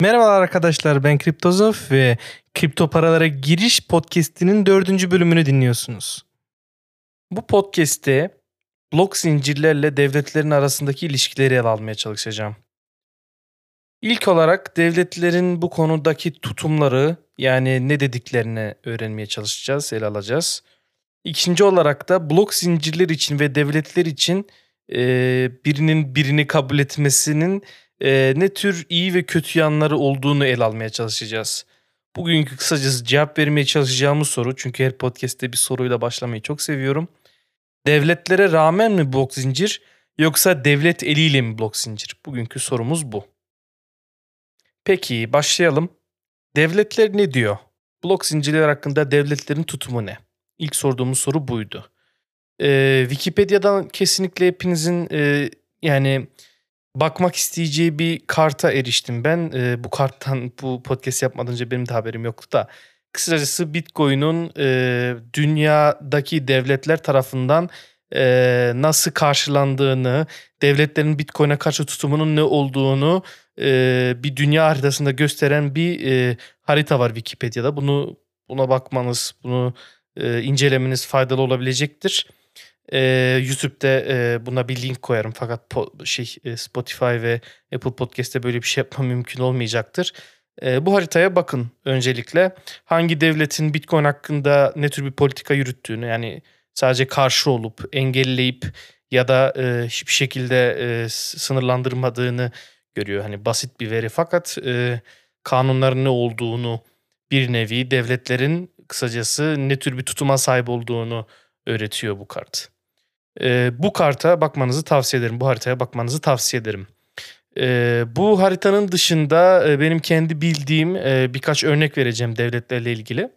Merhabalar arkadaşlar ben Kriptozof ve Kripto Paralara Giriş Podcast'inin dördüncü bölümünü dinliyorsunuz. Bu podcast'te blok zincirlerle devletlerin arasındaki ilişkileri ele almaya çalışacağım. İlk olarak devletlerin bu konudaki tutumları yani ne dediklerini öğrenmeye çalışacağız, ele alacağız. İkinci olarak da blok zincirler için ve devletler için e, birinin birini kabul etmesinin e, ne tür iyi ve kötü yanları olduğunu ele almaya çalışacağız. Bugünkü kısacası cevap vermeye çalışacağımız soru çünkü her podcast'te bir soruyla başlamayı çok seviyorum. Devletlere rağmen mi blok zincir yoksa devlet eliyle mi blok zincir? Bugünkü sorumuz bu. Peki başlayalım. Devletler ne diyor? Blok zincirler hakkında devletlerin tutumu ne? İlk sorduğumuz soru buydu. Ee, Wikipedia'dan kesinlikle hepinizin e, yani bakmak isteyeceği bir karta eriştim ben. E, bu karttan bu podcast yapmadan önce benim de haberim yoktu da. Kısacası Bitcoin'un e, dünyadaki devletler tarafından e, nasıl karşılandığını, devletlerin Bitcoin'e karşı tutumunun ne olduğunu e, bir dünya haritasında gösteren bir e, harita var Wikipedia'da. Bunu buna bakmanız, bunu e, incelemeniz faydalı olabilecektir. E, YouTube'da e, buna bir link koyarım fakat po- şey e, Spotify ve Apple Podcast'te böyle bir şey yapmam mümkün olmayacaktır. E, bu haritaya bakın öncelikle. Hangi devletin Bitcoin hakkında ne tür bir politika yürüttüğünü yani sadece karşı olup engelleyip ya da e, hiçbir şekilde e, sınırlandırmadığını görüyor. Hani basit bir veri fakat e, kanunların ne olduğunu bir nevi devletlerin kısacası ne tür bir tutuma sahip olduğunu öğretiyor bu kart. E, bu karta bakmanızı tavsiye ederim. Bu haritaya bakmanızı tavsiye ederim. E, bu haritanın dışında e, benim kendi bildiğim e, birkaç örnek vereceğim devletlerle ilgili.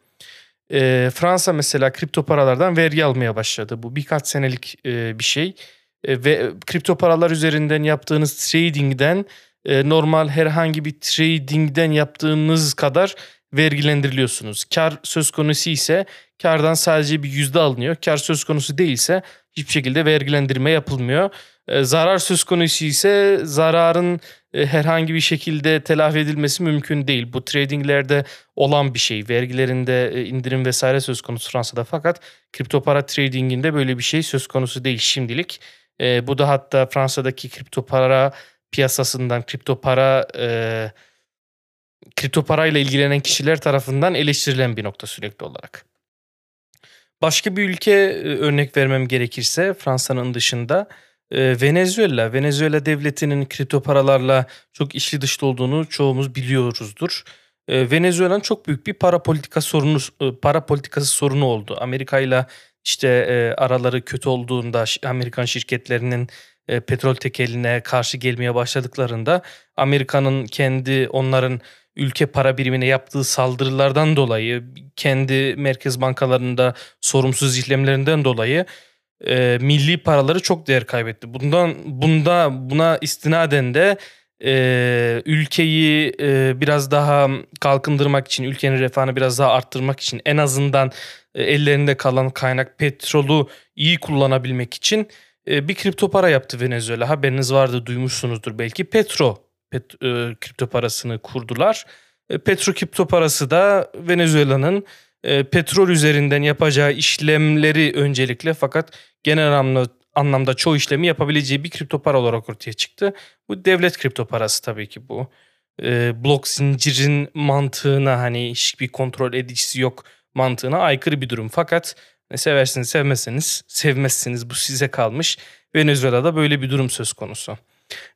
E, Fransa mesela kripto paralardan vergi almaya başladı. Bu birkaç senelik e, bir şey. E, ve kripto paralar üzerinden yaptığınız tradingden e, normal herhangi bir tradingden yaptığınız kadar vergilendiriliyorsunuz. Kar söz konusu ise kardan sadece bir yüzde alınıyor. Kar söz konusu değilse hiçbir şekilde vergilendirme yapılmıyor. E, zarar söz konusu ise zararın e, herhangi bir şekilde telafi edilmesi mümkün değil. Bu tradinglerde olan bir şey. Vergilerinde e, indirim vesaire söz konusu Fransa'da fakat kripto para tradinginde böyle bir şey söz konusu değil şimdilik. E, bu da hatta Fransa'daki kripto para piyasasından kripto para e, kripto parayla ilgilenen kişiler tarafından eleştirilen bir nokta sürekli olarak. Başka bir ülke e, örnek vermem gerekirse Fransa'nın dışında e, Venezuela. Venezuela devletinin kripto paralarla çok işli dışlı olduğunu çoğumuz biliyoruzdur. E, Venezuela'nın çok büyük bir para politika sorunu para politikası sorunu oldu. Amerika ile işte araları kötü olduğunda Amerikan şirketlerinin petrol tekeline karşı gelmeye başladıklarında Amerika'nın kendi onların ülke para birimine yaptığı saldırılardan dolayı kendi merkez bankalarında sorumsuz işlemlerinden dolayı e, milli paraları çok değer kaybetti. Bundan bunda buna istinaden de e, ülkeyi e, biraz daha kalkındırmak için, ülkenin refahını biraz daha arttırmak için en azından e, ellerinde kalan kaynak petrolü iyi kullanabilmek için e, bir kripto para yaptı Venezuela. Haberiniz vardı, duymuşsunuzdur belki. Petro pet, e, kripto parasını kurdular. E, Petro kripto parası da Venezuela'nın e, petrol üzerinden yapacağı işlemleri öncelikle fakat genel anlamda, anlamda çoğu işlemi yapabileceği bir kripto para olarak ortaya çıktı. Bu devlet kripto parası tabii ki bu. E, blok zincirin mantığına hani hiçbir kontrol edicisi yok mantığına aykırı bir durum. Fakat seversiniz sevmezseniz sevmezsiniz bu size kalmış. Venezuela'da böyle bir durum söz konusu.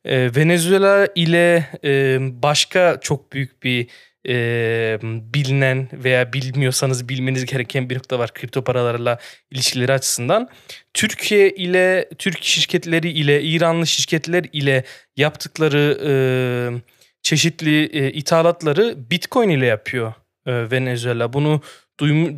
E, Venezuela ile e, başka çok büyük bir e, bilinen veya bilmiyorsanız bilmeniz gereken bir nokta var kripto paralarla ilişkileri açısından. Türkiye ile Türk şirketleri ile İranlı şirketler ile yaptıkları e, çeşitli ithalatları Bitcoin ile yapıyor Venezuela. Bunu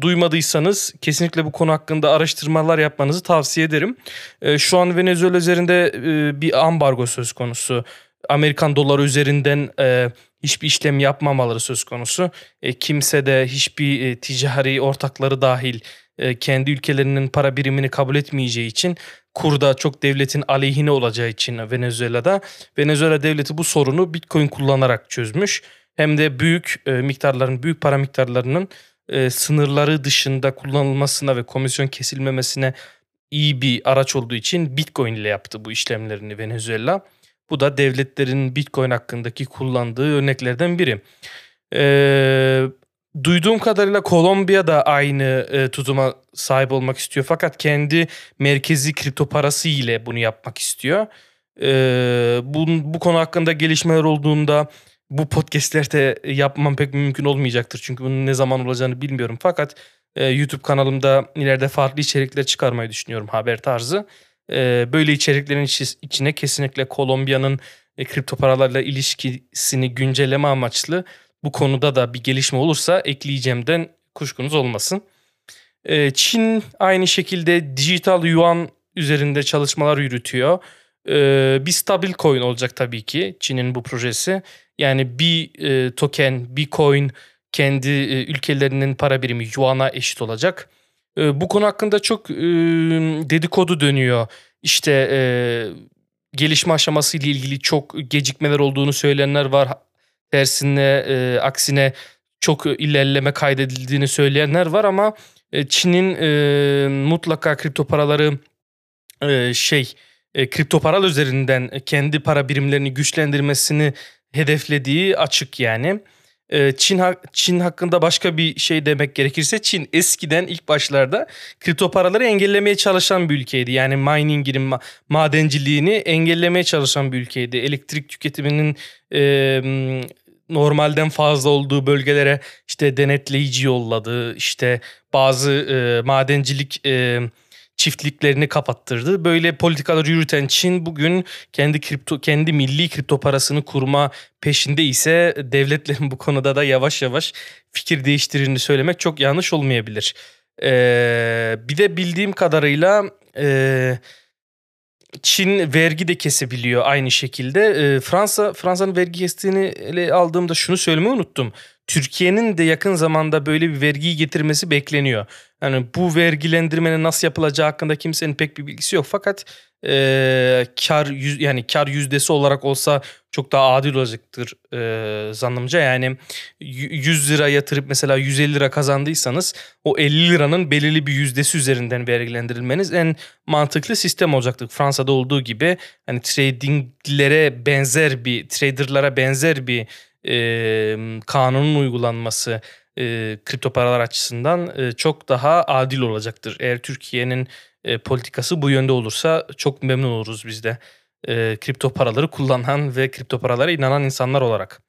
duymadıysanız kesinlikle bu konu hakkında araştırmalar yapmanızı tavsiye ederim. E, şu an Venezuela üzerinde e, bir ambargo söz konusu. Amerikan doları üzerinden e, hiçbir işlem yapmamaları söz konusu. E, kimse de hiçbir e, ticari ortakları dahil kendi ülkelerinin para birimini kabul etmeyeceği için kurda çok devletin aleyhine olacağı için Venezuela'da Venezuela devleti bu sorunu Bitcoin kullanarak çözmüş. hem de büyük miktarların, büyük para miktarlarının e, sınırları dışında kullanılmasına ve komisyon kesilmemesine iyi bir araç olduğu için Bitcoin ile yaptı bu işlemlerini Venezuela. Bu da devletlerin Bitcoin hakkındaki kullandığı örneklerden biri. Ee, duyduğum kadarıyla Kolombiya da aynı e, tutuma sahip olmak istiyor. Fakat kendi merkezi kripto parası ile bunu yapmak istiyor. Ee, bu, bu konu hakkında gelişmeler olduğunda bu podcastlerde yapmam pek mümkün olmayacaktır. Çünkü bunun ne zaman olacağını bilmiyorum. Fakat e, YouTube kanalımda ileride farklı içerikler çıkarmayı düşünüyorum haber tarzı. E, böyle içeriklerin içine kesinlikle Kolombiya'nın e, kripto paralarla ilişkisini güncelleme amaçlı bu konuda da bir gelişme olursa ekleyeceğimden kuşkunuz olmasın. E, Çin aynı şekilde dijital yuan üzerinde çalışmalar yürütüyor. E, bir stabil coin olacak tabii ki Çin'in bu projesi. Yani bir e, token, bir coin kendi e, ülkelerinin para birimi yuana eşit olacak. E, bu konu hakkında çok e, dedikodu dönüyor. İşte e, gelişme aşaması ile ilgili çok gecikmeler olduğunu söyleyenler var. Tersine e, aksine çok ilerleme kaydedildiğini söyleyenler var ama e, Çin'in e, mutlaka kripto paraları e, şey e, kripto paralar üzerinden kendi para birimlerini güçlendirmesini hedeflediği açık yani. Ee, Çin Çin hakkında başka bir şey demek gerekirse Çin eskiden ilk başlarda kripto paraları engellemeye çalışan bir ülkeydi. Yani mining'in madenciliğini engellemeye çalışan bir ülkeydi. Elektrik tüketiminin e, normalden fazla olduğu bölgelere işte denetleyici yolladı. İşte bazı e, madencilik e, çiftliklerini kapattırdı. Böyle politikalar yürüten Çin bugün kendi kripto kendi milli kripto parasını kurma peşinde ise devletlerin bu konuda da yavaş yavaş fikir değiştirdiğini söylemek çok yanlış olmayabilir. Ee, bir de bildiğim kadarıyla e, Çin vergi de kesebiliyor aynı şekilde. E, Fransa Fransa'nın vergi kestiğini ele aldığımda şunu söylemeyi unuttum. Türkiye'nin de yakın zamanda böyle bir vergiyi getirmesi bekleniyor. Yani bu vergilendirmenin nasıl yapılacağı hakkında kimsenin pek bir bilgisi yok. Fakat e, kar yüz, yani kar yüzdesi olarak olsa çok daha adil olacaktır e, zannımca. Yani 100 lira yatırıp mesela 150 lira kazandıysanız o 50 liranın belirli bir yüzdesi üzerinden vergilendirilmeniz en mantıklı sistem olacaktır. Fransa'da olduğu gibi hani tradinglere benzer bir traderlara benzer bir e, kanunun uygulanması e, kripto paralar açısından e, çok daha adil olacaktır. Eğer Türkiye'nin e, politikası bu yönde olursa çok memnun oluruz biz de. E, kripto paraları kullanan ve kripto paralara inanan insanlar olarak.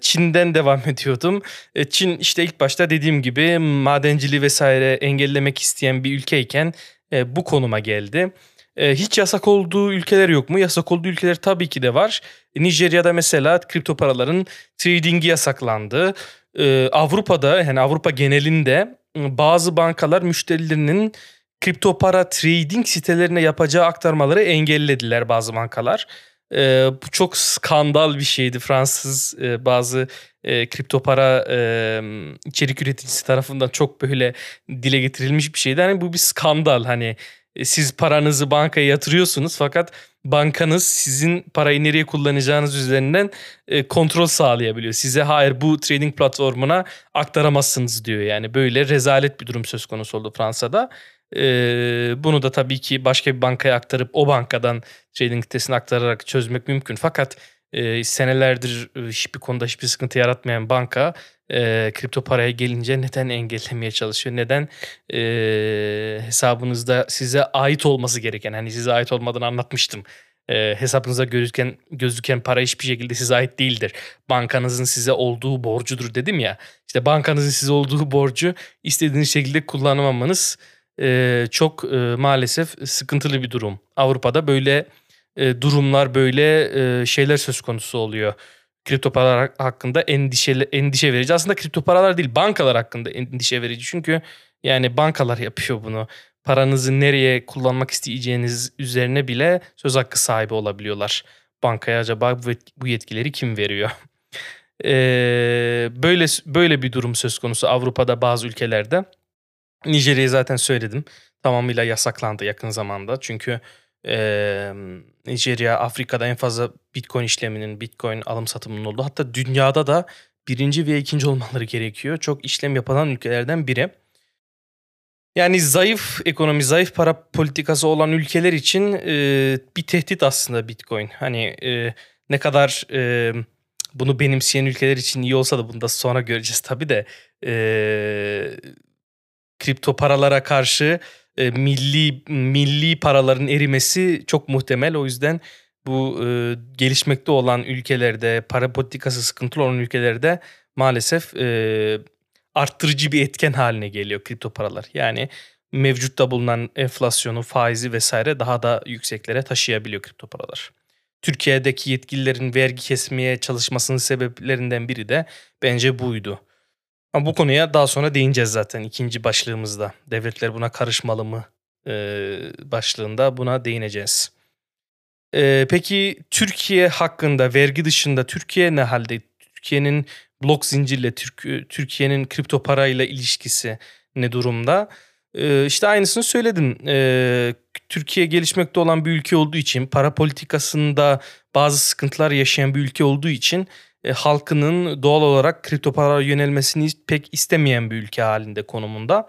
Çin'den devam ediyordum. E, Çin işte ilk başta dediğim gibi madenciliği vesaire engellemek isteyen bir ülkeyken e, bu konuma geldi. E, hiç yasak olduğu ülkeler yok mu? Yasak olduğu ülkeler tabii ki de var. Nijerya'da mesela kripto paraların trading'i yasaklandı. E, Avrupa'da yani Avrupa genelinde bazı bankalar müşterilerinin kripto para trading sitelerine yapacağı aktarmaları engellediler bazı bankalar. E, bu çok skandal bir şeydi. Fransız e, bazı e, kripto para e, içerik üreticisi tarafından çok böyle dile getirilmiş bir şeydi. Hani bu bir skandal hani siz paranızı bankaya yatırıyorsunuz fakat bankanız sizin parayı nereye kullanacağınız üzerinden e, kontrol sağlayabiliyor. Size hayır bu trading platformuna aktaramazsınız diyor. Yani böyle rezalet bir durum söz konusu oldu Fransa'da. E, bunu da tabii ki başka bir bankaya aktarıp o bankadan trading sitesine aktararak çözmek mümkün. Fakat e, senelerdir hiçbir konuda hiçbir sıkıntı yaratmayan banka e, kripto paraya gelince neden engellemeye çalışıyor? Neden e, hesabınızda size ait olması gereken hani size ait olmadığını anlatmıştım. E, hesabınıza gözüken gözüken para hiçbir şekilde size ait değildir. Bankanızın size olduğu borcudur dedim ya. İşte bankanızın size olduğu borcu istediğiniz şekilde kullanamamanız e, çok e, maalesef sıkıntılı bir durum. Avrupa'da böyle e, durumlar böyle e, şeyler söz konusu oluyor. Kripto paralar hakkında endişe endişe verici. Aslında kripto paralar değil bankalar hakkında endişe verici. Çünkü yani bankalar yapıyor bunu. Paranızı nereye kullanmak isteyeceğiniz üzerine bile söz hakkı sahibi olabiliyorlar. Bankaya acaba bu yetkileri kim veriyor? Ee, böyle böyle bir durum söz konusu Avrupa'da bazı ülkelerde. Nijerya'yı zaten söyledim. Tamamıyla yasaklandı yakın zamanda. Çünkü Ee, Nijerya Afrika'da en fazla Bitcoin işleminin, Bitcoin alım satımının olduğu. Hatta dünyada da birinci ve ikinci olmaları gerekiyor. Çok işlem yapılan ülkelerden biri. Yani zayıf ekonomi, zayıf para politikası olan ülkeler için e, bir tehdit aslında Bitcoin. Hani e, ne kadar e, bunu benimseyen ülkeler için iyi olsa da bunu da sonra göreceğiz tabii de e, kripto paralara karşı e, milli milli paraların erimesi çok muhtemel. O yüzden bu e, gelişmekte olan ülkelerde, para politikası sıkıntılı olan ülkelerde maalesef e, arttırıcı bir etken haline geliyor kripto paralar. Yani mevcutta bulunan enflasyonu, faizi vesaire daha da yükseklere taşıyabiliyor kripto paralar. Türkiye'deki yetkililerin vergi kesmeye çalışmasının sebeplerinden biri de bence buydu. Ama bu konuya daha sonra değineceğiz zaten ikinci başlığımızda. Devletler buna karışmalı mı e, başlığında buna değineceğiz. E, peki Türkiye hakkında vergi dışında Türkiye ne halde? Türkiye'nin blok zincirle Türk, Türkiye'nin kripto parayla ilişkisi ne durumda? E, işte aynısını söyledin. E, Türkiye gelişmekte olan bir ülke olduğu için para politikasında bazı sıkıntılar yaşayan bir ülke olduğu için e, halkının doğal olarak kripto paralara yönelmesini pek istemeyen bir ülke halinde konumunda.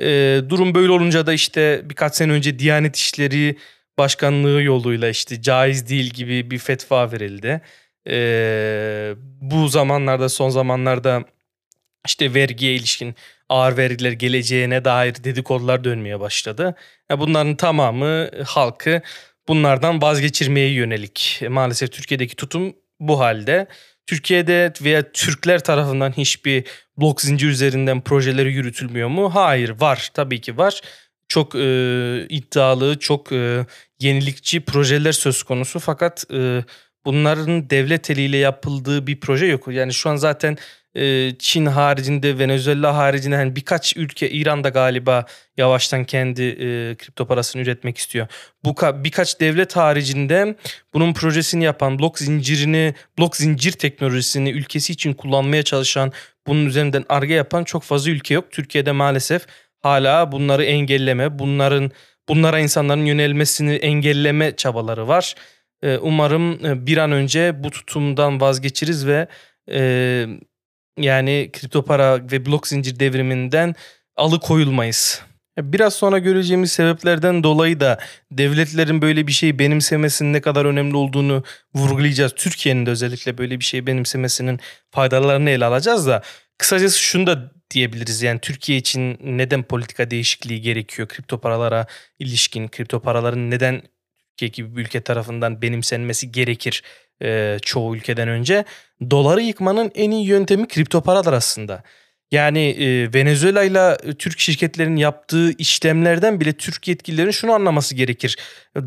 E, durum böyle olunca da işte birkaç sene önce Diyanet İşleri Başkanlığı yoluyla işte caiz değil gibi bir fetva verildi. E, bu zamanlarda son zamanlarda işte vergiye ilişkin ağır vergiler geleceğine dair dedikodular dönmeye başladı. Yani bunların tamamı halkı bunlardan vazgeçirmeye yönelik. Maalesef Türkiye'deki tutum bu halde. Türkiye'de veya Türkler tarafından hiçbir blok zincir üzerinden projeleri yürütülmüyor mu? Hayır var tabii ki var. Çok e, iddialı, çok e, yenilikçi projeler söz konusu fakat e, bunların devlet eliyle yapıldığı bir proje yok. Yani şu an zaten Çin haricinde Venezuela haricinde hani birkaç ülke İran'da galiba yavaştan kendi e, kripto parasını üretmek istiyor. Bu birkaç devlet haricinde bunun projesini yapan blok zincirini blok zincir teknolojisini ülkesi için kullanmaya çalışan bunun üzerinden arge yapan çok fazla ülke yok. Türkiye'de maalesef hala bunları engelleme, bunların bunlara insanların yönelmesini engelleme çabaları var. Umarım bir an önce bu tutumdan vazgeçiriz ve yani kripto para ve blok zincir devriminden alıkoyulmayız. Biraz sonra göreceğimiz sebeplerden dolayı da devletlerin böyle bir şeyi benimsemesinin ne kadar önemli olduğunu vurgulayacağız. Türkiye'nin de özellikle böyle bir şeyi benimsemesinin faydalarını ele alacağız da kısacası şunu da diyebiliriz. Yani Türkiye için neden politika değişikliği gerekiyor? Kripto paralara ilişkin, kripto paraların neden Türkiye gibi bir ülke tarafından benimsenmesi gerekir? E, çoğu ülkeden önce. Doları yıkmanın en iyi yöntemi kripto paralar aslında. Yani e, Venezuela ile Türk şirketlerinin yaptığı işlemlerden bile Türk yetkililerin şunu anlaması gerekir.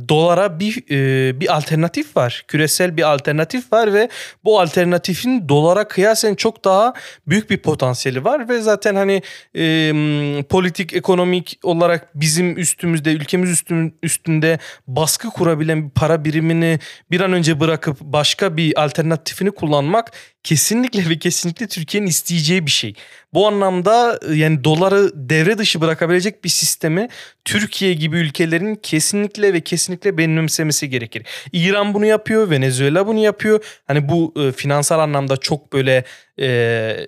Dolara bir e, bir alternatif var. Küresel bir alternatif var ve bu alternatifin dolara kıyasen çok daha büyük bir potansiyeli var ve zaten hani e, politik ekonomik olarak bizim üstümüzde ülkemiz üstün, üstünde baskı kurabilen bir para birimini bir an önce bırakıp başka bir alternatifini kullanmak kesinlikle ve kesinlikle Türkiye'nin isteyeceği bir şey. Bu anlamda yani doları devre dışı bırakabilecek bir sistemi Türkiye gibi ülkelerin kesinlikle ve kesinlikle benimsemesi gerekir. İran bunu yapıyor, Venezuela bunu yapıyor. Hani bu e, finansal anlamda çok böyle e,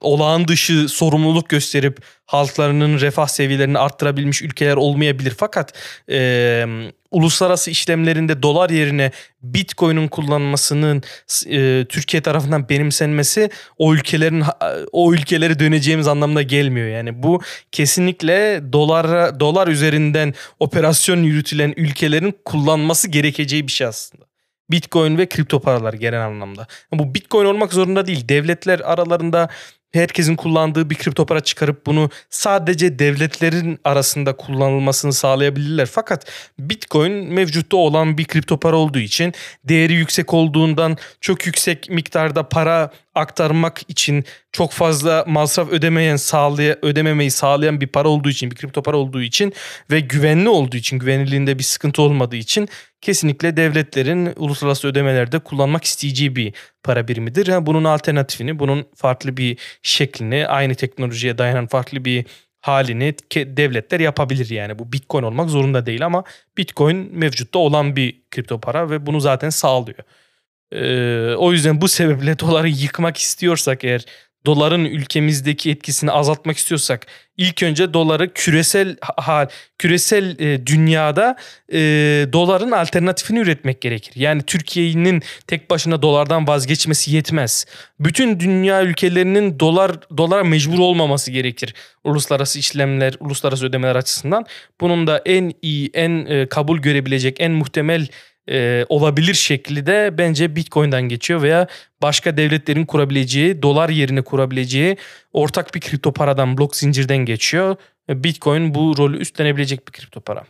olağan dışı sorumluluk gösterip halklarının refah seviyelerini arttırabilmiş ülkeler olmayabilir. Fakat e, uluslararası işlemlerinde dolar yerine Bitcoin'in kullanmasının e, Türkiye tarafından benimsenmesi o ülkelerin o ülkeleri döneceğimiz anlamına gelmiyor. Yani bu kesinlikle dolara dolar üzerinden operasyon yürütülen ülkelerin kullanması gerekeceği bir şey aslında. Bitcoin ve kripto paralar genel anlamda. Bu Bitcoin olmak zorunda değil. Devletler aralarında herkesin kullandığı bir kripto para çıkarıp bunu sadece devletlerin arasında kullanılmasını sağlayabilirler. Fakat Bitcoin mevcutta olan bir kripto para olduğu için değeri yüksek olduğundan çok yüksek miktarda para aktarmak için çok fazla masraf ödemeyen sağlay ödememeyi sağlayan bir para olduğu için bir kripto para olduğu için ve güvenli olduğu için güvenilirliğinde bir sıkıntı olmadığı için kesinlikle devletlerin uluslararası ödemelerde kullanmak isteyeceği bir para birimidir. Yani bunun alternatifini, bunun farklı bir şeklini, aynı teknolojiye dayanan farklı bir halini devletler yapabilir yani. Bu Bitcoin olmak zorunda değil ama Bitcoin mevcutta olan bir kripto para ve bunu zaten sağlıyor. Ee, o yüzden bu sebeple doları yıkmak istiyorsak eğer doların ülkemizdeki etkisini azaltmak istiyorsak ilk önce doları küresel hal küresel e, dünyada e, doların alternatifini üretmek gerekir. Yani Türkiye'nin tek başına dolardan vazgeçmesi yetmez. Bütün dünya ülkelerinin dolar dolara mecbur olmaması gerekir. Uluslararası işlemler, uluslararası ödemeler açısından. Bunun da en iyi, en e, kabul görebilecek, en muhtemel e, olabilir şekli de bence Bitcoin'den geçiyor veya başka devletlerin kurabileceği, dolar yerine kurabileceği ortak bir kripto paradan, blok zincirden geçiyor. Bitcoin bu rolü üstlenebilecek bir kripto para.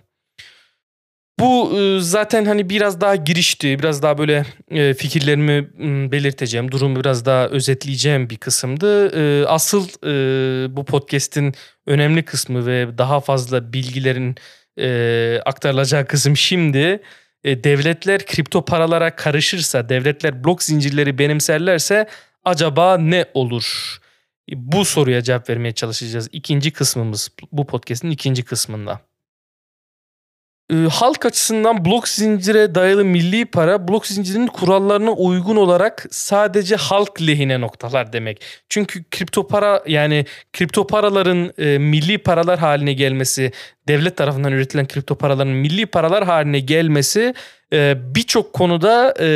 Bu e, zaten hani biraz daha girişti. Biraz daha böyle e, fikirlerimi belirteceğim. Durumu biraz daha özetleyeceğim bir kısımdı. E, asıl bu podcast'in önemli kısmı ve daha fazla bilgilerin aktarılacağı kısım şimdi e, devletler kripto paralara karışırsa, devletler blok zincirleri benimserlerse acaba ne olur? E, bu soruya cevap vermeye çalışacağız. İkinci kısmımız bu podcast'in ikinci kısmında e, halk açısından blok zincire dayalı milli para blok zincirinin kurallarına uygun olarak sadece halk lehine noktalar demek. Çünkü kripto para yani kripto paraların e, milli paralar haline gelmesi, devlet tarafından üretilen kripto paraların milli paralar haline gelmesi e, birçok konuda e,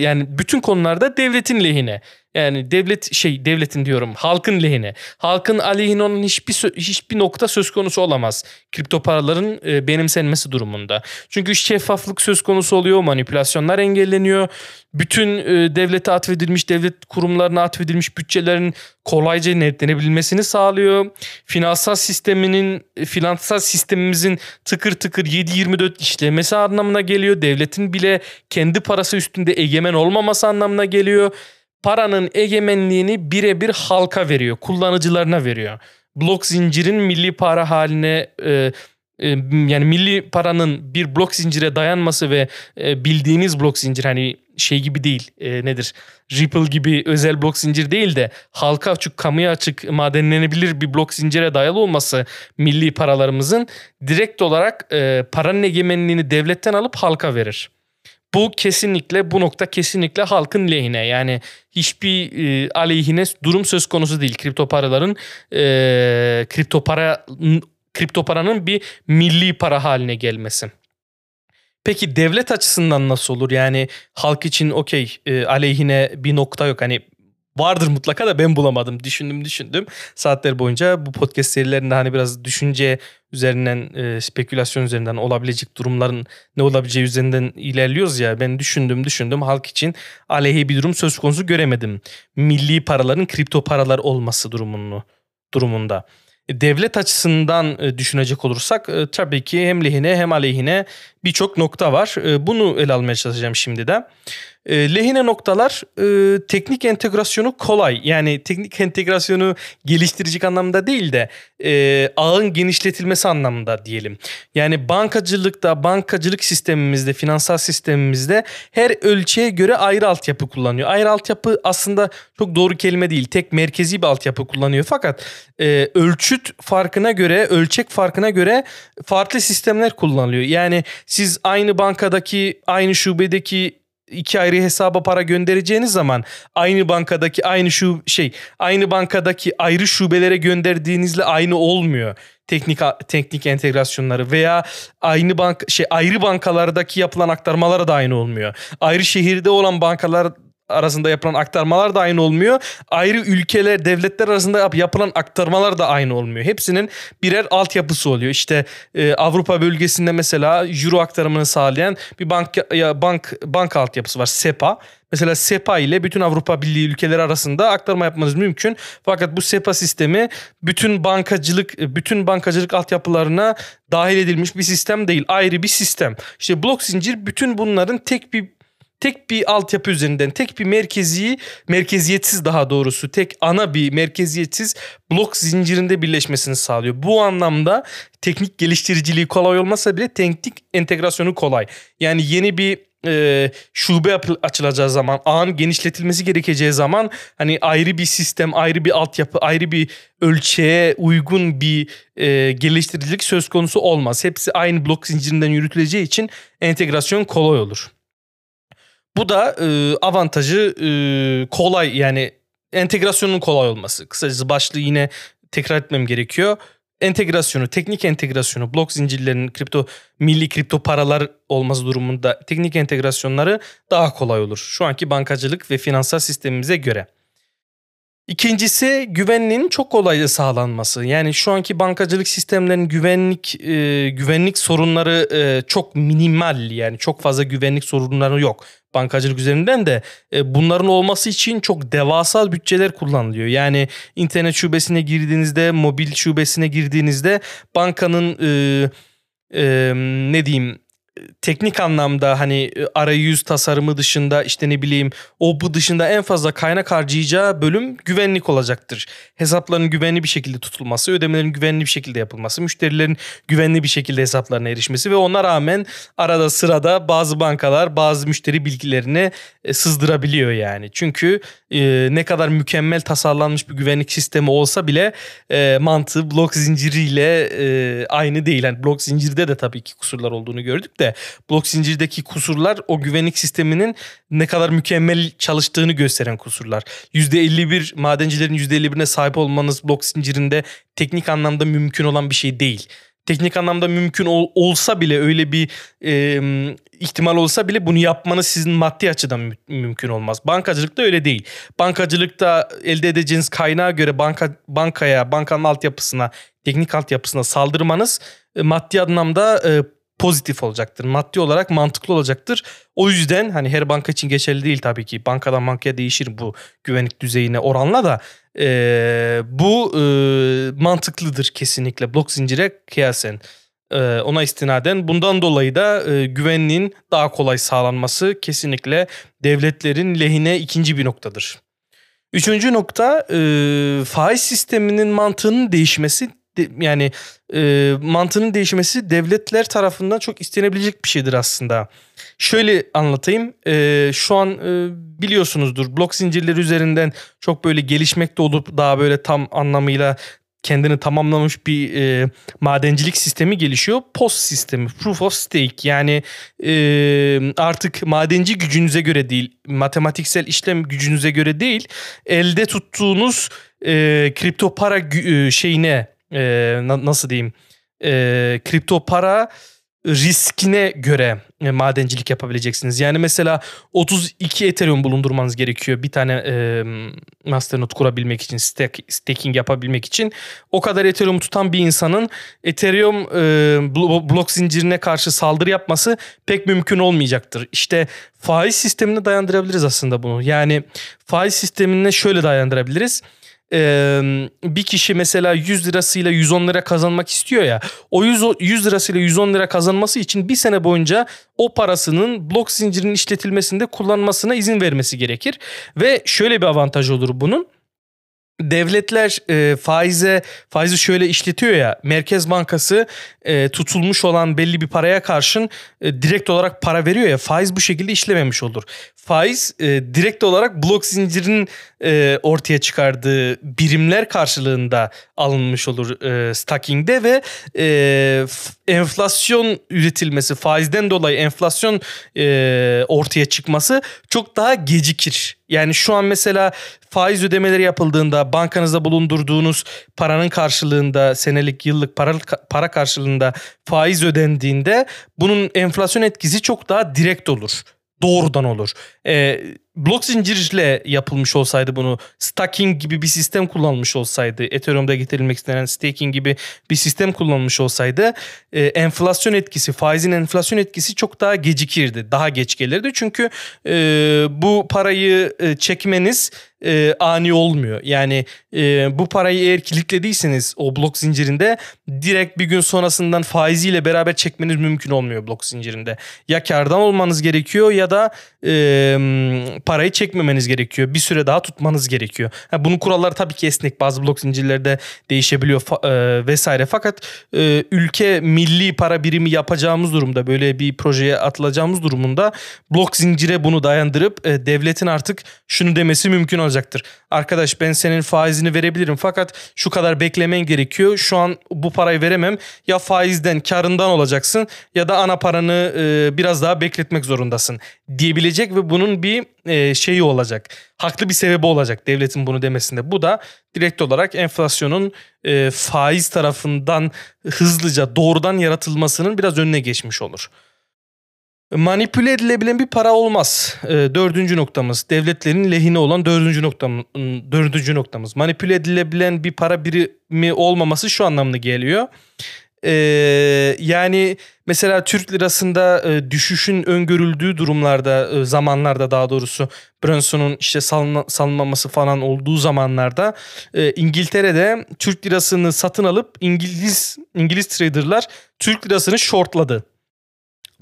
yani bütün konularda devletin lehine. Yani devlet şey devletin diyorum halkın lehine. Halkın aleyhine olan hiçbir hiçbir nokta söz konusu olamaz. Kripto paraların e, benimsenmesi durumunda. Çünkü şeffaflık söz konusu oluyor, manipülasyonlar engelleniyor. Bütün e, devlete atfedilmiş, devlet kurumlarına atfedilmiş bütçelerin kolayca netlenebilmesini sağlıyor. Finansal sisteminin finansal sistemimizin tıkır tıkır 7-24 işlemesi anlamına geliyor. Devletin bile kendi parası üstünde egemen olmaması anlamına geliyor paranın egemenliğini birebir halka veriyor, kullanıcılarına veriyor. Blok zincirin milli para haline e, e, yani milli paranın bir blok zincire dayanması ve e, bildiğimiz blok zincir hani şey gibi değil e, nedir Ripple gibi özel blok zincir değil de halka açık kamuya açık madenlenebilir bir blok zincire dayalı olması milli paralarımızın direkt olarak e, paranın egemenliğini devletten alıp halka verir. Bu kesinlikle bu nokta kesinlikle halkın lehine yani hiçbir e, aleyhine durum söz konusu değil kripto paraların e, kripto para kripto paranın bir milli para haline gelmesi. Peki devlet açısından nasıl olur? Yani halk için okey e, aleyhine bir nokta yok. Hani vardır mutlaka da ben bulamadım. Düşündüm düşündüm. Saatler boyunca bu podcast serilerinde hani biraz düşünce üzerinden e, spekülasyon üzerinden olabilecek durumların ne olabileceği üzerinden ilerliyoruz ya. Ben düşündüm düşündüm halk için aleyhi bir durum söz konusu göremedim. Milli paraların kripto paralar olması durumunu durumunda. E, devlet açısından e, düşünecek olursak e, tabii ki hem lehine hem aleyhine birçok nokta var. Bunu ele almaya çalışacağım şimdi de. E, lehine noktalar e, teknik entegrasyonu kolay. Yani teknik entegrasyonu geliştirecek anlamda değil de e, ağın genişletilmesi anlamında diyelim. Yani bankacılıkta, bankacılık sistemimizde, finansal sistemimizde her ölçüye göre ayrı altyapı kullanıyor. Ayrı altyapı aslında çok doğru kelime değil. Tek merkezi bir altyapı kullanıyor. Fakat e, ölçüt farkına göre, ölçek farkına göre farklı sistemler kullanılıyor. Yani siz aynı bankadaki, aynı şubedeki iki ayrı hesaba para göndereceğiniz zaman aynı bankadaki aynı şu şey aynı bankadaki ayrı şubelere gönderdiğinizle aynı olmuyor teknik teknik entegrasyonları veya aynı bank şey ayrı bankalardaki yapılan aktarmalara da aynı olmuyor. Ayrı şehirde olan bankalar arasında yapılan aktarmalar da aynı olmuyor. Ayrı ülkeler, devletler arasında yapılan aktarmalar da aynı olmuyor. Hepsinin birer altyapısı oluyor. İşte e, Avrupa bölgesinde mesela euro aktarımını sağlayan bir bank ya bank bank altyapısı var SEPA. Mesela SEPA ile bütün Avrupa Birliği ülkeleri arasında aktarma yapmanız mümkün. Fakat bu SEPA sistemi bütün bankacılık bütün bankacılık altyapılarına dahil edilmiş bir sistem değil. Ayrı bir sistem. İşte blok zincir bütün bunların tek bir tek bir altyapı üzerinden tek bir merkezi merkeziyetsiz daha doğrusu tek ana bir merkeziyetsiz blok zincirinde birleşmesini sağlıyor. Bu anlamda teknik geliştiriciliği kolay olmasa bile teknik entegrasyonu kolay. Yani yeni bir e, şube açılacağı zaman, ağın genişletilmesi gerekeceği zaman hani ayrı bir sistem, ayrı bir altyapı, ayrı bir ölçeğe uygun bir e, geliştiricilik söz konusu olmaz. Hepsi aynı blok zincirinden yürütüleceği için entegrasyon kolay olur. Bu da e, avantajı e, kolay yani entegrasyonun kolay olması. Kısacası başlığı yine tekrar etmem gerekiyor entegrasyonu, teknik entegrasyonu, blok zincirlerinin kripto milli kripto paralar olması durumunda teknik entegrasyonları daha kolay olur. Şu anki bankacılık ve finansal sistemimize göre. İkincisi güvenliğin çok kolayca sağlanması. Yani şu anki bankacılık sistemlerinin güvenlik e, güvenlik sorunları e, çok minimal yani çok fazla güvenlik sorunları yok. Bankacılık üzerinden de e, bunların olması için çok devasa bütçeler kullanılıyor. Yani internet şubesine girdiğinizde, mobil şubesine girdiğinizde bankanın e, e, ne diyeyim teknik anlamda hani e, arayüz tasarımı dışında işte ne bileyim o bu dışında en fazla kaynak harcayacağı bölüm güvenlik olacaktır. Hesapların güvenli bir şekilde tutulması, ödemelerin güvenli bir şekilde yapılması, müşterilerin güvenli bir şekilde hesaplarına erişmesi ve ona rağmen arada sırada bazı bankalar bazı müşteri bilgilerini e, sızdırabiliyor yani. Çünkü e, ne kadar mükemmel tasarlanmış bir güvenlik sistemi olsa bile e, mantığı blok zinciriyle aynı değil. Yani blok zincirde de tabii ki kusurlar olduğunu gördük de blok zincirdeki kusurlar o güvenlik sisteminin ne kadar mükemmel çalıştığını gösteren kusurlar. %51 madencilerin %51'ine sahip olmanız blok zincirinde teknik anlamda mümkün olan bir şey değil teknik anlamda mümkün ol, olsa bile öyle bir e, ihtimal olsa bile bunu yapmanız sizin maddi açıdan mü- mümkün olmaz. Bankacılıkta öyle değil. Bankacılıkta elde edeceğiniz kaynağa göre banka bankaya, bankanın altyapısına, teknik altyapısına saldırmanız e, maddi anlamda e, pozitif olacaktır. Maddi olarak mantıklı olacaktır. O yüzden hani her banka için geçerli değil tabii ki. Bankadan bankaya değişir bu güvenlik düzeyine oranla da e, bu e, mantıklıdır kesinlikle blok zincire kıyasen. E, ona istinaden bundan dolayı da e, güvenliğin daha kolay sağlanması kesinlikle devletlerin lehine ikinci bir noktadır. Üçüncü nokta e, faiz sisteminin mantığının değişmesi yani e, mantığının değişmesi devletler tarafından çok istenebilecek bir şeydir aslında. Şöyle anlatayım. E, şu an e, biliyorsunuzdur blok zincirleri üzerinden çok böyle gelişmekte olup daha böyle tam anlamıyla kendini tamamlamış bir e, madencilik sistemi gelişiyor. POS sistemi, Proof of Stake yani e, artık madenci gücünüze göre değil, matematiksel işlem gücünüze göre değil, elde tuttuğunuz e, kripto para e, şeyine e, na, nasıl diyeyim e, kripto para riskine göre e, madencilik yapabileceksiniz. Yani mesela 32 Ethereum bulundurmanız gerekiyor bir tane e, masternode kurabilmek için, stake, staking yapabilmek için. O kadar Ethereum tutan bir insanın Ethereum e, blok zincirine karşı saldırı yapması pek mümkün olmayacaktır. İşte faiz sistemine dayandırabiliriz aslında bunu. Yani faiz sistemine şöyle dayandırabiliriz bir kişi mesela 100 lirasıyla 110 lira kazanmak istiyor ya. O 100, 100 lirasıyla 110 lira kazanması için bir sene boyunca o parasının blok zincirinin işletilmesinde kullanmasına izin vermesi gerekir. Ve şöyle bir avantaj olur bunun devletler e, faize faizi şöyle işletiyor ya Merkez Bankası e, tutulmuş olan belli bir paraya karşın e, direkt olarak para veriyor ya faiz bu şekilde işlememiş olur. Faiz e, direkt olarak blok zincirinin e, ortaya çıkardığı birimler karşılığında alınmış olur e, stacking'de ve e, enflasyon üretilmesi faizden dolayı enflasyon e, ortaya çıkması çok daha gecikir. Yani şu an mesela faiz ödemeleri yapıldığında bankanızda bulundurduğunuz paranın karşılığında senelik yıllık para, para karşılığında faiz ödendiğinde bunun enflasyon etkisi çok daha direkt olur doğrudan olur. E, blok zincirle yapılmış olsaydı bunu stacking gibi bir sistem kullanmış olsaydı Ethereum'da getirilmek istenen staking gibi bir sistem kullanmış olsaydı e, enflasyon etkisi faizin enflasyon etkisi çok daha gecikirdi. Daha geç gelirdi. Çünkü e, bu parayı e, çekmeniz e, ani olmuyor. Yani e, bu parayı eğer kilitlediyseniz o blok zincirinde direkt bir gün sonrasından faiziyle beraber çekmeniz mümkün olmuyor blok zincirinde. Ya kardan olmanız gerekiyor ya da e, parayı çekmemeniz gerekiyor. Bir süre daha tutmanız gerekiyor. Ha, bunun kuralları tabii ki esnek. Bazı blok zincirlerde değişebiliyor e, vesaire. Fakat e, ülke milli para birimi yapacağımız durumda böyle bir projeye atılacağımız durumunda blok zincire bunu dayandırıp e, devletin artık şunu demesi mümkün olacaktır. Arkadaş ben senin faizini verebilirim fakat şu kadar beklemen gerekiyor. Şu an bu parayı veremem. Ya faizden karından olacaksın ya da ana paranı e, biraz daha bekletmek zorundasın diyebilecek ve bunun bir e, şeyi olacak. Haklı bir sebebi olacak devletin bunu demesinde. Bu da direkt olarak enflasyonun e, faiz tarafından hızlıca doğrudan yaratılmasının biraz önüne geçmiş olur. Manipüle edilebilen bir para olmaz. E, dördüncü noktamız. Devletlerin lehine olan dördüncü, noktam, dördüncü noktamız. Manipüle edilebilen bir para birimi olmaması şu anlamda geliyor. E, yani mesela Türk lirasında e, düşüşün öngörüldüğü durumlarda, e, zamanlarda daha doğrusu Brunson'un işte salına, salınmaması falan olduğu zamanlarda e, İngiltere'de Türk lirasını satın alıp İngiliz İngiliz traderlar Türk lirasını shortladı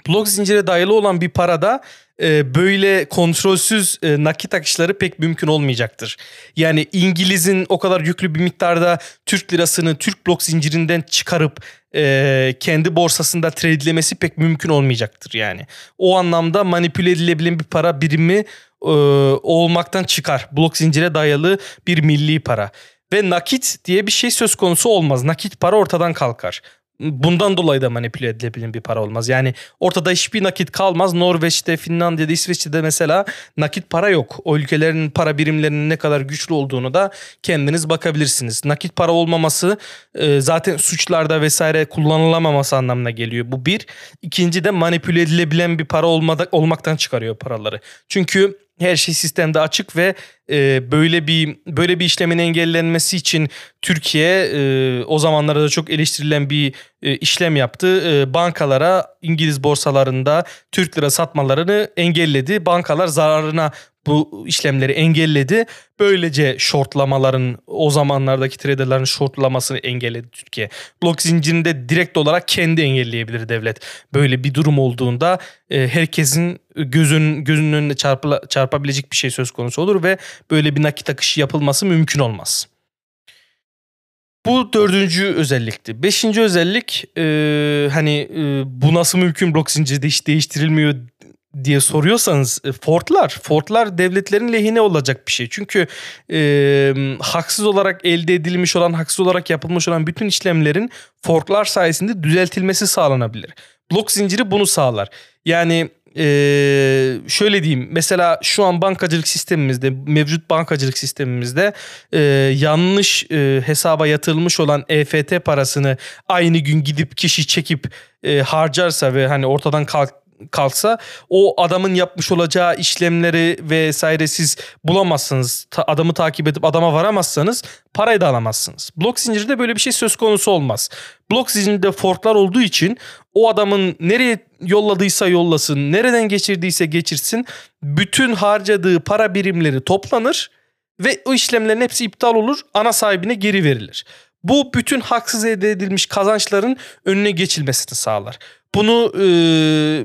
blok zincire dayalı olan bir parada e, böyle kontrolsüz e, nakit akışları pek mümkün olmayacaktır. Yani İngiliz'in o kadar yüklü bir miktarda Türk lirasını Türk blok zincirinden çıkarıp e, kendi borsasında tradelemesi pek mümkün olmayacaktır yani. O anlamda manipüle edilebilen bir para birimi e, olmaktan çıkar. Blok zincire dayalı bir milli para. Ve nakit diye bir şey söz konusu olmaz. Nakit para ortadan kalkar bundan dolayı da manipüle edilebilen bir para olmaz. Yani ortada hiçbir nakit kalmaz. Norveç'te, Finlandiya'da, İsveç'te mesela nakit para yok. O ülkelerin para birimlerinin ne kadar güçlü olduğunu da kendiniz bakabilirsiniz. Nakit para olmaması e, zaten suçlarda vesaire kullanılamaması anlamına geliyor. Bu bir. İkinci de manipüle edilebilen bir para olmada, olmaktan çıkarıyor paraları. Çünkü her şey sistemde açık ve e, böyle bir böyle bir işlemin engellenmesi için Türkiye e, o zamanlarda da çok eleştirilen bir e, işlem yaptı. E, bankalara İngiliz borsalarında Türk lira satmalarını engelledi. Bankalar zararına bu işlemleri engelledi. Böylece shortlamaların o zamanlardaki traderların shortlamasını engelledi Türkiye. Blok zincirinde direkt olarak kendi engelleyebilir devlet. Böyle bir durum olduğunda e, herkesin gözün gözünün önüne çarpıla, çarpabilecek bir şey söz konusu olur ve böyle bir nakit akışı yapılması mümkün olmaz. Bu dördüncü özellikti. Beşinci özellik e, hani e, bu nasıl mümkün blok zinciri hiç değiştirilmiyor diye soruyorsanız e, Fordlar, Fordlar devletlerin lehine olacak bir şey. Çünkü e, haksız olarak elde edilmiş olan, haksız olarak yapılmış olan bütün işlemlerin Fordlar sayesinde düzeltilmesi sağlanabilir. Blok zinciri bunu sağlar. Yani ee, şöyle diyeyim mesela şu an bankacılık sistemimizde mevcut bankacılık sistemimizde e, yanlış e, hesaba yatırılmış olan EFT parasını aynı gün gidip kişi çekip e, harcarsa ve hani ortadan kalk kalsa o adamın yapmış olacağı işlemleri vesaire siz bulamazsınız. Ta, adamı takip edip adama varamazsanız parayı da alamazsınız. Blok zincirde böyle bir şey söz konusu olmaz. Blok zincirinde forklar olduğu için o adamın nereye yolladıysa yollasın, nereden geçirdiyse geçirsin bütün harcadığı para birimleri toplanır ve o işlemlerin hepsi iptal olur, ana sahibine geri verilir. Bu bütün haksız elde edilmiş kazançların önüne geçilmesini sağlar. Bunu e,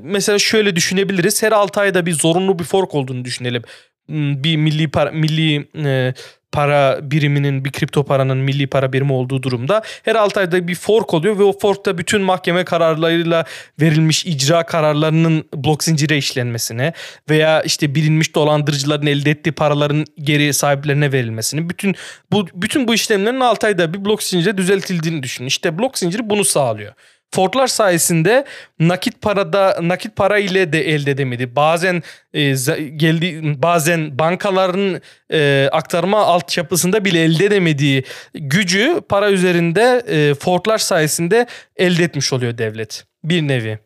mesela şöyle düşünebiliriz. Her 6 ayda bir zorunlu bir fork olduğunu düşünelim. Hmm, bir milli para, milli e, para biriminin bir kripto paranın milli para birimi olduğu durumda her 6 ayda bir fork oluyor ve o forkta bütün mahkeme kararlarıyla verilmiş icra kararlarının blok zincire işlenmesine veya işte bilinmiş dolandırıcıların elde ettiği paraların geri sahiplerine verilmesini bütün bu bütün bu işlemlerin 6 ayda bir blok zincire düzeltildiğini düşünün. İşte blok zinciri bunu sağlıyor. Fordlar sayesinde nakit parada nakit para ile de elde edemedi. Bazen e, geldi bazen bankaların e, aktarma altyapısında bile elde edemediği gücü para üzerinde e, Fordlar sayesinde elde etmiş oluyor devlet. Bir nevi.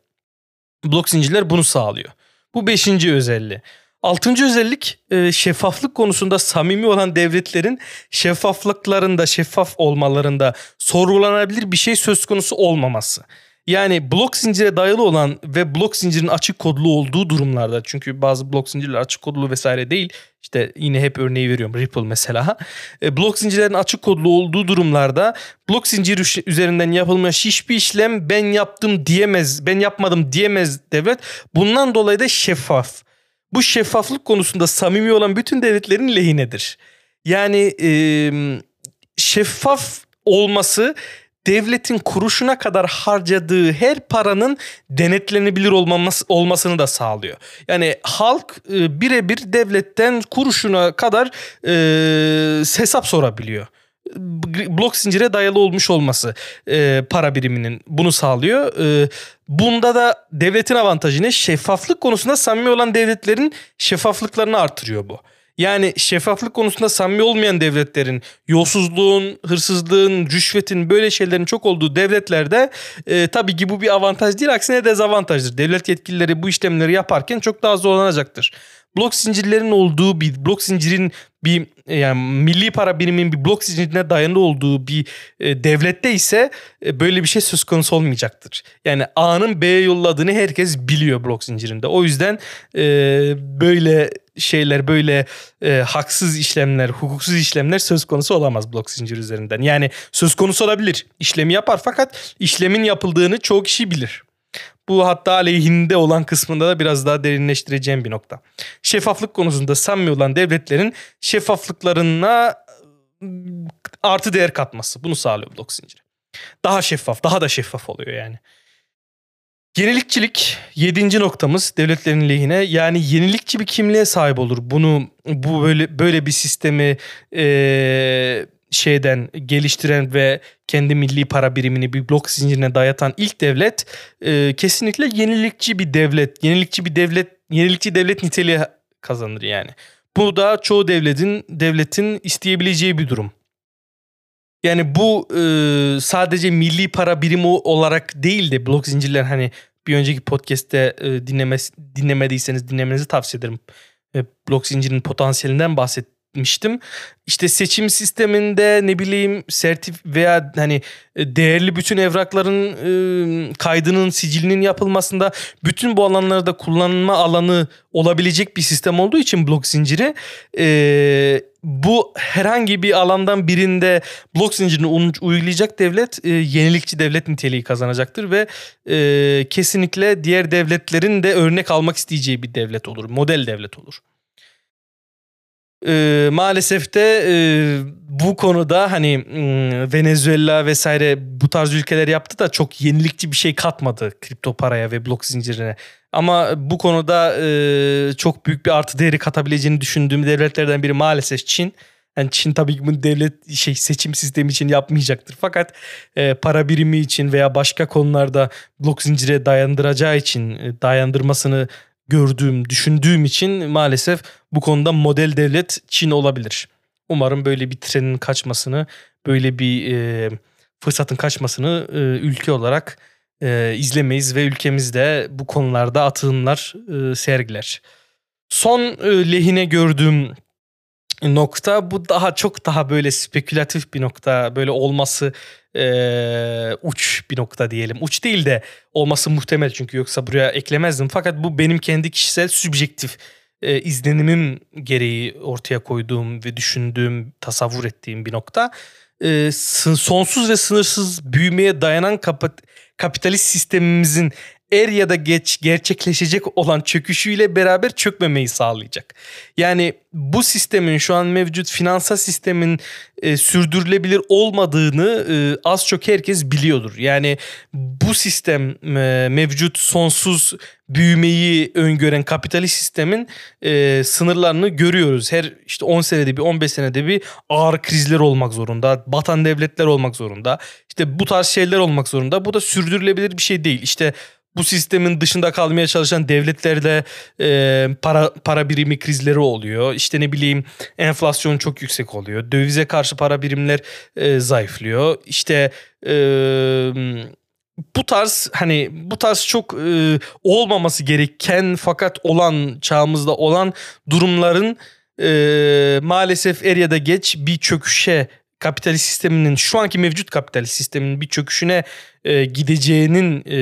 Blok zincirler bunu sağlıyor. Bu beşinci özelliği. Altıncı özellik e, şeffaflık konusunda samimi olan devletlerin şeffaflıklarında, şeffaf olmalarında sorgulanabilir bir şey söz konusu olmaması. Yani blok zincire dayalı olan ve blok zincirin açık kodlu olduğu durumlarda çünkü bazı blok zincirler açık kodlu vesaire değil. İşte yine hep örneği veriyorum Ripple mesela. E, blok zincirlerin açık kodlu olduğu durumlarda blok zinciri üzerinden yapılmış hiçbir işlem ben yaptım diyemez, ben yapmadım diyemez devlet. Bundan dolayı da şeffaf. Bu şeffaflık konusunda samimi olan bütün devletlerin lehinedir. Yani e, şeffaf olması devletin kuruşuna kadar harcadığı her paranın denetlenebilir olmaması, olmasını da sağlıyor. Yani halk e, birebir devletten kuruşuna kadar e, hesap sorabiliyor blok zincire dayalı olmuş olması e, para biriminin bunu sağlıyor. E, bunda da devletin avantajı ne? Şeffaflık konusunda samimi olan devletlerin şeffaflıklarını artırıyor bu. Yani şeffaflık konusunda samimi olmayan devletlerin, yolsuzluğun, hırsızlığın, rüşvetin böyle şeylerin çok olduğu devletlerde e, tabii ki bu bir avantaj değil aksine dezavantajdır. Devlet yetkilileri bu işlemleri yaparken çok daha zorlanacaktır blok zincirlerin olduğu bir blok zincirin bir yani milli para birimin bir blok zincirine dayanı olduğu bir e, devlette ise e, böyle bir şey söz konusu olmayacaktır. Yani A'nın B'ye yolladığını herkes biliyor blok zincirinde. O yüzden e, böyle şeyler böyle e, haksız işlemler, hukuksuz işlemler söz konusu olamaz blok zincir üzerinden. Yani söz konusu olabilir. İşlemi yapar fakat işlemin yapıldığını çoğu kişi bilir. Bu hatta aleyhinde olan kısmında da biraz daha derinleştireceğim bir nokta. Şeffaflık konusunda samimi olan devletlerin şeffaflıklarına ıı, artı değer katması. Bunu sağlıyor blok zinciri. Daha şeffaf, daha da şeffaf oluyor yani. Yenilikçilik yedinci noktamız devletlerin lehine. Yani yenilikçi bir kimliğe sahip olur. Bunu bu böyle böyle bir sistemi e, şeyden geliştiren ve kendi milli para birimini bir blok zincirine dayatan ilk devlet e, kesinlikle yenilikçi bir devlet, yenilikçi bir devlet, yenilikçi devlet niteliği kazanır yani. Bu da çoğu devletin devletin isteyebileceği bir durum. Yani bu e, sadece milli para birimi olarak değil de blok zincirler hani bir önceki podcast'te e, dinlemediyseniz dinlemenizi tavsiye ederim. E, blok zincirinin potansiyelinden bahset etmiştim. İşte seçim sisteminde ne bileyim sertif veya hani e, değerli bütün evrakların e, kaydının sicilinin yapılmasında bütün bu alanlarda kullanma alanı olabilecek bir sistem olduğu için blok zinciri e, bu herhangi bir alandan birinde blok zincirini uygulayacak devlet yenilikçi devlet niteliği kazanacaktır ve kesinlikle diğer devletlerin de örnek almak isteyeceği bir devlet olur. Model devlet olur. Ee, maalesef de e, bu konuda hani hmm, Venezuela vesaire bu tarz ülkeler yaptı da çok yenilikçi bir şey katmadı kripto paraya ve blok zincirine. Ama bu konuda e, çok büyük bir artı değeri katabileceğini düşündüğüm devletlerden biri maalesef Çin. Yani Çin tabii ki bunu devlet şey seçim sistemi için yapmayacaktır. Fakat e, para birimi için veya başka konularda blok zincire dayandıracağı için e, dayandırmasını gördüğüm, düşündüğüm için maalesef bu konuda model devlet Çin olabilir. Umarım böyle bir trenin kaçmasını, böyle bir e, fırsatın kaçmasını e, ülke olarak e, izlemeyiz ve ülkemizde bu konularda atılımlar e, sergiler. Son e, lehine gördüğüm nokta bu daha çok daha böyle spekülatif bir nokta böyle olması e, uç bir nokta diyelim. Uç değil de olması muhtemel çünkü yoksa buraya eklemezdim. Fakat bu benim kendi kişisel subjektif e, izlenimim gereği ortaya koyduğum ve düşündüğüm, tasavvur ettiğim bir nokta. E, sonsuz ve sınırsız büyümeye dayanan kap- kapitalist sistemimizin er ya da geç gerçekleşecek olan çöküşüyle beraber çökmemeyi sağlayacak. Yani bu sistemin şu an mevcut finansal sistemin e, sürdürülebilir olmadığını e, az çok herkes biliyordur. Yani bu sistem e, mevcut sonsuz büyümeyi öngören kapitalist sistemin e, sınırlarını görüyoruz. Her işte 10 senede bir 15 senede bir ağır krizler olmak zorunda. Batan devletler olmak zorunda. İşte bu tarz şeyler olmak zorunda. Bu da sürdürülebilir bir şey değil. İşte bu sistemin dışında kalmaya çalışan devletlerde e, para para birimi krizleri oluyor. İşte ne bileyim enflasyon çok yüksek oluyor. Dövize karşı para birimler e, zayıflıyor. İşte e, bu tarz hani bu tarz çok e, olmaması gereken fakat olan çağımızda olan durumların e, maalesef er ya da geç bir çöküşe kapitalist sisteminin şu anki mevcut kapitalist sistemin bir çöküşüne e, gideceğinin e,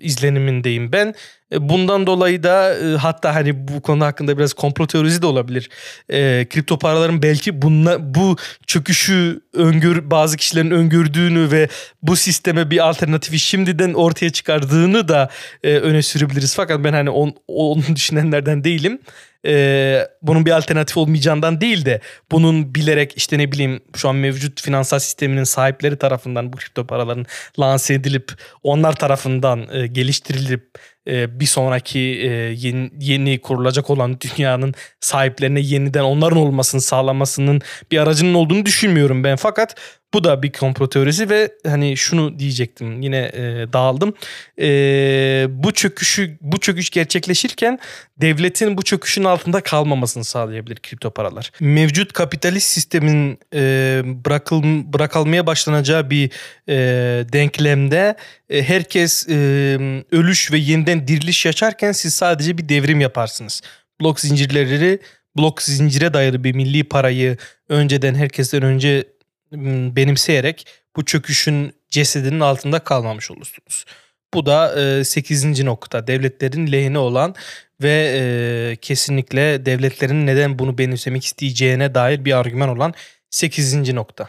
izlenimindeyim ben. E, bundan dolayı da e, hatta hani bu konu hakkında biraz komplo teorisi de olabilir. E, kripto paraların belki bunla, bu çöküşü öngör bazı kişilerin öngördüğünü ve bu sisteme bir alternatifi şimdiden ortaya çıkardığını da e, öne sürebiliriz. Fakat ben hani on, onu düşünenlerden değilim e, bunun bir alternatif olmayacağından değil de bunun bilerek işte ne bileyim şu an mevcut finansal sisteminin sahipleri tarafından bu kripto paraların lanse edilip onlar tarafından e, geliştirilip e, bir sonraki e, yeni, yeni kurulacak olan dünyanın sahiplerine yeniden onların olmasını sağlamasının bir aracının olduğunu düşünmüyorum ben. Fakat bu da bir komplo teorisi ve hani şunu diyecektim yine e, dağıldım. E, bu çöküşü bu çöküş gerçekleşirken devletin bu çöküşün altında kalmamasını sağlayabilir kripto paralar. Mevcut kapitalist sistemin e, bırakıl bırakılmaya başlanacağı bir e, denklemde e, herkes e, ölüş ve yeniden diriliş yaşarken siz sadece bir devrim yaparsınız. Blok zincirleri blok zincire dayalı bir milli parayı önceden herkesten önce benimseyerek bu çöküşün cesedinin altında kalmamış olursunuz. Bu da e, 8. nokta devletlerin lehine olan ve e, kesinlikle devletlerin neden bunu benimsemek isteyeceğine dair bir argüman olan 8. nokta.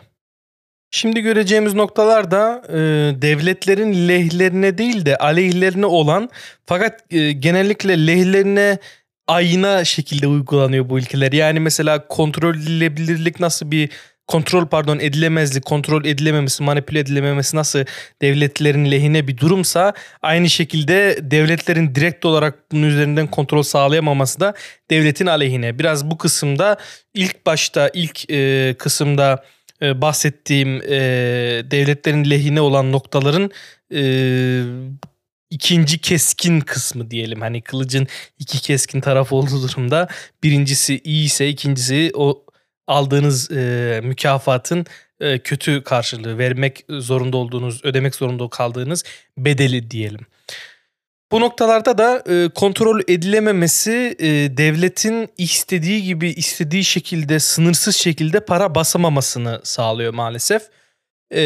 Şimdi göreceğimiz noktalar da e, devletlerin lehlerine değil de aleyhlerine olan fakat e, genellikle lehlerine ayna şekilde uygulanıyor bu ilkeler. Yani mesela kontrol edilebilirlik nasıl bir kontrol pardon edilemezlik, kontrol edilememesi, manipüle edilememesi nasıl devletlerin lehine bir durumsa aynı şekilde devletlerin direkt olarak bunun üzerinden kontrol sağlayamaması da devletin aleyhine. Biraz bu kısımda ilk başta ilk e, kısımda e, bahsettiğim e, devletlerin lehine olan noktaların e, ikinci keskin kısmı diyelim. Hani kılıcın iki keskin taraf olduğu durumda birincisi iyi ise ikincisi o aldığınız e, mükafatın e, kötü karşılığı vermek zorunda olduğunuz, ödemek zorunda kaldığınız bedeli diyelim. Bu noktalarda da e, kontrol edilememesi e, devletin istediği gibi istediği şekilde sınırsız şekilde para basamamasını sağlıyor maalesef. E,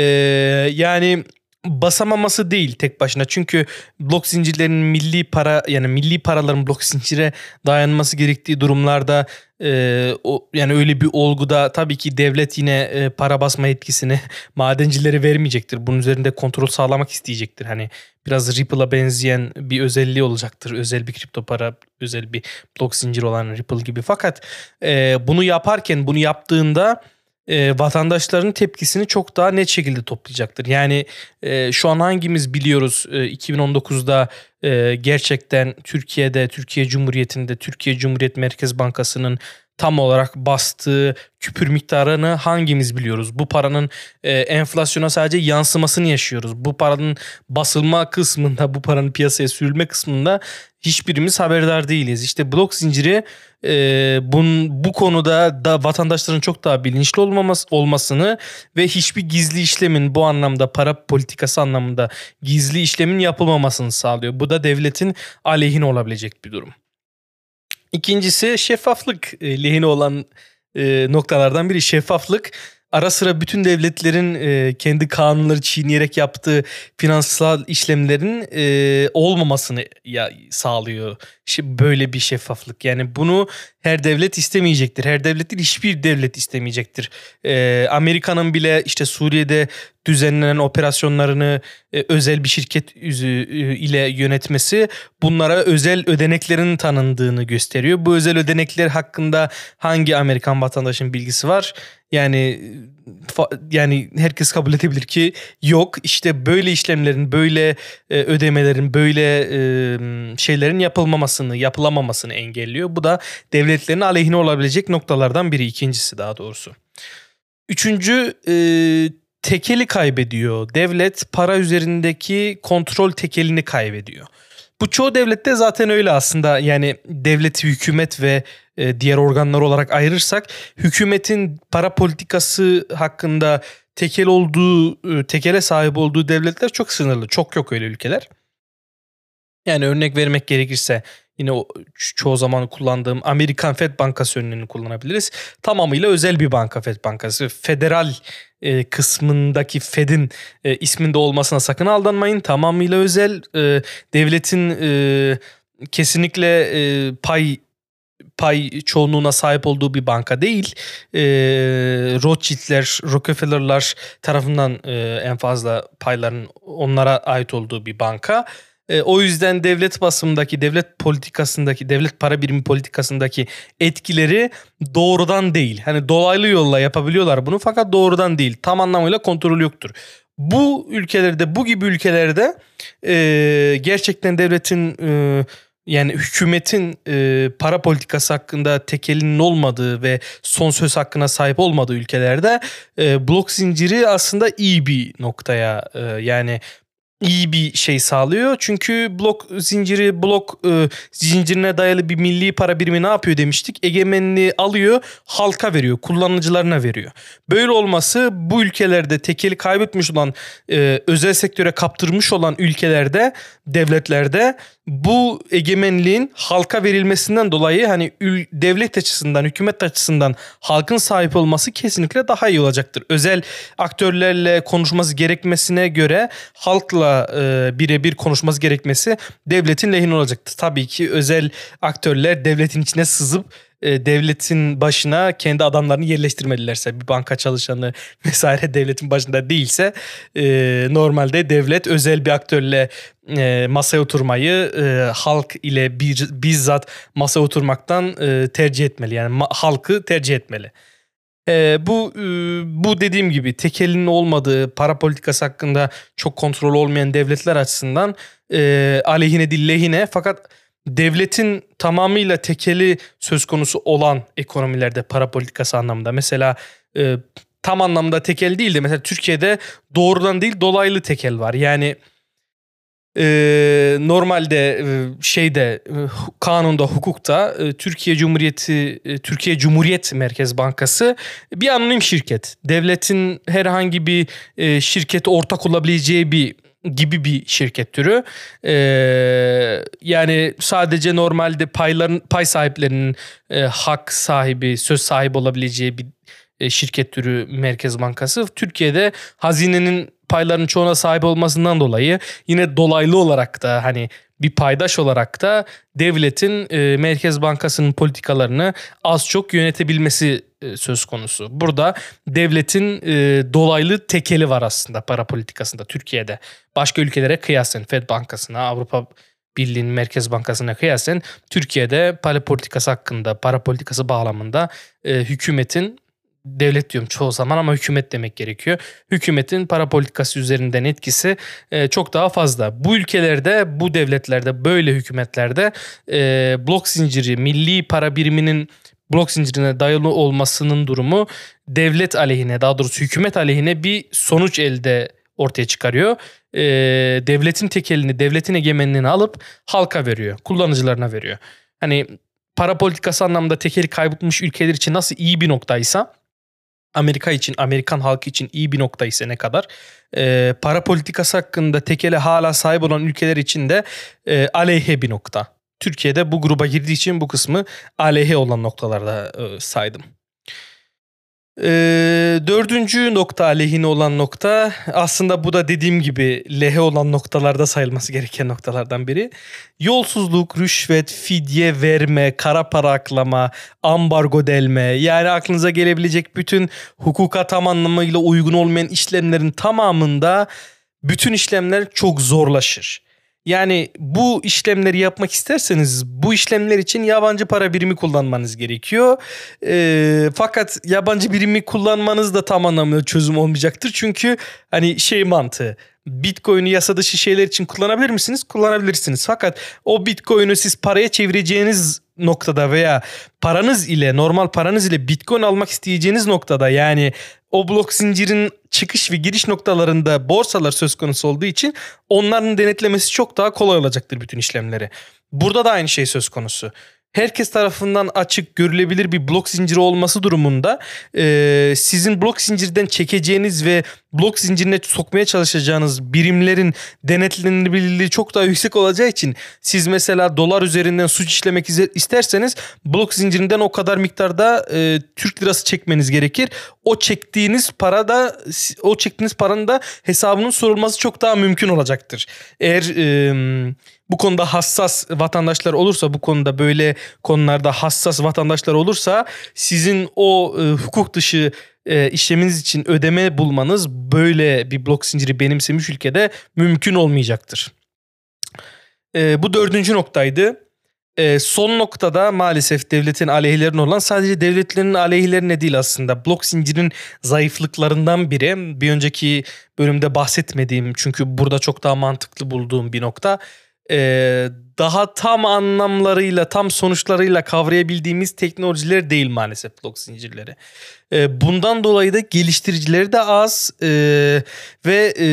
yani basamaması değil tek başına. Çünkü blok zincirlerinin milli para yani milli paraların blok zincire dayanması gerektiği durumlarda e, o yani öyle bir olguda tabii ki devlet yine e, para basma etkisini madencilere vermeyecektir. Bunun üzerinde kontrol sağlamak isteyecektir. Hani biraz Ripple'a benzeyen bir özelliği olacaktır. Özel bir kripto para, özel bir blok zincir olan Ripple gibi. Fakat e, bunu yaparken, bunu yaptığında e, vatandaşların tepkisini çok daha net şekilde toplayacaktır. Yani e, şu an hangimiz biliyoruz e, 2019'da e, gerçekten Türkiye'de, Türkiye Cumhuriyeti'nde, Türkiye Cumhuriyet Merkez Bankası'nın tam olarak bastığı küpür miktarını hangimiz biliyoruz? Bu paranın e, enflasyona sadece yansımasını yaşıyoruz. Bu paranın basılma kısmında, bu paranın piyasaya sürülme kısmında hiçbirimiz haberdar değiliz. İşte blok zinciri e, bun, bu konuda da vatandaşların çok daha bilinçli olmaması, olmasını ve hiçbir gizli işlemin bu anlamda para politikası anlamında gizli işlemin yapılmamasını sağlıyor. Bu da devletin aleyhine olabilecek bir durum. İkincisi şeffaflık e, lehine olan e, noktalardan biri şeffaflık. Ara sıra bütün devletlerin e, kendi kanunları çiğneyerek yaptığı finansal işlemlerin olmamasını sağlıyor. Böyle bir şeffaflık. Yani bunu her devlet istemeyecektir. Her devlet değil hiçbir devlet istemeyecektir. E, Amerika'nın bile işte Suriye'de düzenlenen operasyonlarını e, özel bir şirket e, ile yönetmesi bunlara özel ödeneklerin tanındığını gösteriyor. Bu özel ödenekler hakkında hangi Amerikan vatandaşın bilgisi var? Yani fa, yani herkes kabul edebilir ki yok. İşte böyle işlemlerin, böyle e, ödemelerin, böyle e, şeylerin yapılmamasını, yapılamamasını engelliyor. Bu da devletlerin aleyhine olabilecek noktalardan biri. ikincisi daha doğrusu. Üçüncü e, tekeli kaybediyor. Devlet para üzerindeki kontrol tekelini kaybediyor. Bu çoğu devlette zaten öyle aslında yani devleti hükümet ve e, diğer organlar olarak ayırırsak hükümetin para politikası hakkında tekel olduğu e, tekele sahip olduğu devletler çok sınırlı. Çok yok öyle ülkeler. Yani örnek vermek gerekirse Yine o çoğu zaman kullandığım Amerikan Fed Bankası önlüğünü kullanabiliriz. Tamamıyla özel bir banka Fed Bankası. Federal e, kısmındaki Fed'in e, isminde olmasına sakın aldanmayın. Tamamıyla özel. E, devletin e, kesinlikle e, pay pay çoğunluğuna sahip olduğu bir banka değil. E, Rothschild'ler, Rockefeller'lar tarafından e, en fazla payların onlara ait olduğu bir banka. O yüzden devlet basımındaki, devlet politikasındaki, devlet para birimi politikasındaki etkileri doğrudan değil. Hani dolaylı yolla yapabiliyorlar bunu fakat doğrudan değil. Tam anlamıyla kontrol yoktur. Bu ülkelerde, bu gibi ülkelerde e, gerçekten devletin e, yani hükümetin e, para politikası hakkında tekelinin olmadığı ve son söz hakkına sahip olmadığı ülkelerde e, blok zinciri aslında iyi bir noktaya e, yani iyi bir şey sağlıyor. Çünkü blok zinciri blok e, zincirine dayalı bir milli para birimi ne yapıyor demiştik. Egemenliği alıyor, halka veriyor, kullanıcılarına veriyor. Böyle olması bu ülkelerde tekeli kaybetmiş olan e, özel sektöre kaptırmış olan ülkelerde, devletlerde bu egemenliğin halka verilmesinden dolayı hani devlet açısından, hükümet açısından halkın sahip olması kesinlikle daha iyi olacaktır. Özel aktörlerle konuşması gerekmesine göre halkla e, birebir konuşması gerekmesi devletin lehine olacaktır. Tabii ki özel aktörler devletin içine sızıp e, devletin başına kendi adamlarını yerleştirmedilerse bir banka çalışanı vesaire devletin başında değilse e, normalde devlet özel bir aktörle e, masaya oturmayı e, halk ile bir, bizzat masaya oturmaktan e, tercih etmeli. Yani ma, halkı tercih etmeli. E, bu e, bu dediğim gibi tekelinin olmadığı para politikası hakkında çok kontrol olmayan devletler açısından e, aleyhine değil lehine fakat devletin tamamıyla tekeli söz konusu olan ekonomilerde para politikası anlamında mesela e, tam anlamda tekel değil de mesela Türkiye'de doğrudan değil dolaylı tekel var. Yani e, normalde e, şeyde e, kanunda hukukta e, Türkiye Cumhuriyeti e, Türkiye Cumhuriyet Merkez Bankası bir anonim şirket. Devletin herhangi bir e, şirkete ortak olabileceği bir gibi bir şirket türü. Ee, yani sadece normalde payların pay sahiplerinin e, hak sahibi, söz sahibi olabileceği bir e, şirket türü Merkez Bankası. Türkiye'de hazinenin paylarının çoğuna sahip olmasından dolayı yine dolaylı olarak da hani bir paydaş olarak da devletin e, Merkez Bankası'nın politikalarını az çok yönetebilmesi söz konusu. Burada devletin e, dolaylı tekeli var aslında para politikasında Türkiye'de. Başka ülkelere kıyasen Fed Bankası'na, Avrupa Birliği'nin Merkez Bankası'na kıyasen Türkiye'de para politikası hakkında, para politikası bağlamında e, hükümetin devlet diyorum çoğu zaman ama hükümet demek gerekiyor. Hükümetin para politikası üzerinden etkisi e, çok daha fazla. Bu ülkelerde, bu devletlerde, böyle hükümetlerde e, blok zinciri, milli para biriminin blok zincirine dayalı olmasının durumu devlet aleyhine, daha doğrusu hükümet aleyhine bir sonuç elde ortaya çıkarıyor. E, devletin tekelini, devletin egemenliğini alıp halka veriyor, kullanıcılarına veriyor. Hani para politikası anlamda tekeli kaybetmiş ülkeler için nasıl iyi bir noktaysa Amerika için, Amerikan halkı için iyi bir nokta ise ne kadar e, para politikası hakkında tekele hala sahip olan ülkeler için de e, aleyhe bir nokta. Türkiye'de bu gruba girdiği için bu kısmı aleyhe olan noktalarda e, saydım. Ee, dördüncü nokta aleyhine olan nokta aslında bu da dediğim gibi lehe olan noktalarda sayılması gereken noktalardan biri. Yolsuzluk, rüşvet, fidye verme, kara para aklama, ambargo delme yani aklınıza gelebilecek bütün hukuka tam anlamıyla uygun olmayan işlemlerin tamamında bütün işlemler çok zorlaşır. Yani bu işlemleri yapmak isterseniz bu işlemler için yabancı para birimi kullanmanız gerekiyor. E, fakat yabancı birimi kullanmanız da tam anlamıyla çözüm olmayacaktır. Çünkü hani şey mantığı Bitcoin'i yasa dışı şeyler için kullanabilir misiniz? Kullanabilirsiniz. Fakat o Bitcoin'i siz paraya çevireceğiniz noktada veya paranız ile normal paranız ile Bitcoin almak isteyeceğiniz noktada yani o blok zincirin çıkış ve giriş noktalarında borsalar söz konusu olduğu için onların denetlemesi çok daha kolay olacaktır bütün işlemleri. Burada da aynı şey söz konusu. Herkes tarafından açık görülebilir bir blok zinciri olması durumunda e, sizin blok zincirden çekeceğiniz ve blok zincirine sokmaya çalışacağınız birimlerin denetlenebilirliği çok daha yüksek olacağı için siz mesela dolar üzerinden suç işlemek isterseniz blok zincirinden o kadar miktarda e, Türk lirası çekmeniz gerekir. O çektiğiniz para da o çektiğiniz paranın da hesabının sorulması çok daha mümkün olacaktır. Eğer e, bu konuda hassas vatandaşlar olursa bu konuda böyle konularda hassas vatandaşlar olursa sizin o e, hukuk dışı e, işleminiz için ödeme bulmanız böyle bir blok zinciri benimsemiş ülkede mümkün olmayacaktır. E, bu dördüncü noktaydı. E, son noktada maalesef devletin aleyhlerine olan sadece devletlerin aleyhlerine değil aslında blok zincirin zayıflıklarından biri. Bir önceki bölümde bahsetmediğim çünkü burada çok daha mantıklı bulduğum bir nokta e, daha tam anlamlarıyla, tam sonuçlarıyla kavrayabildiğimiz teknolojiler değil maalesef blok zincirleri. E, bundan dolayı da geliştiricileri de az e, ve e,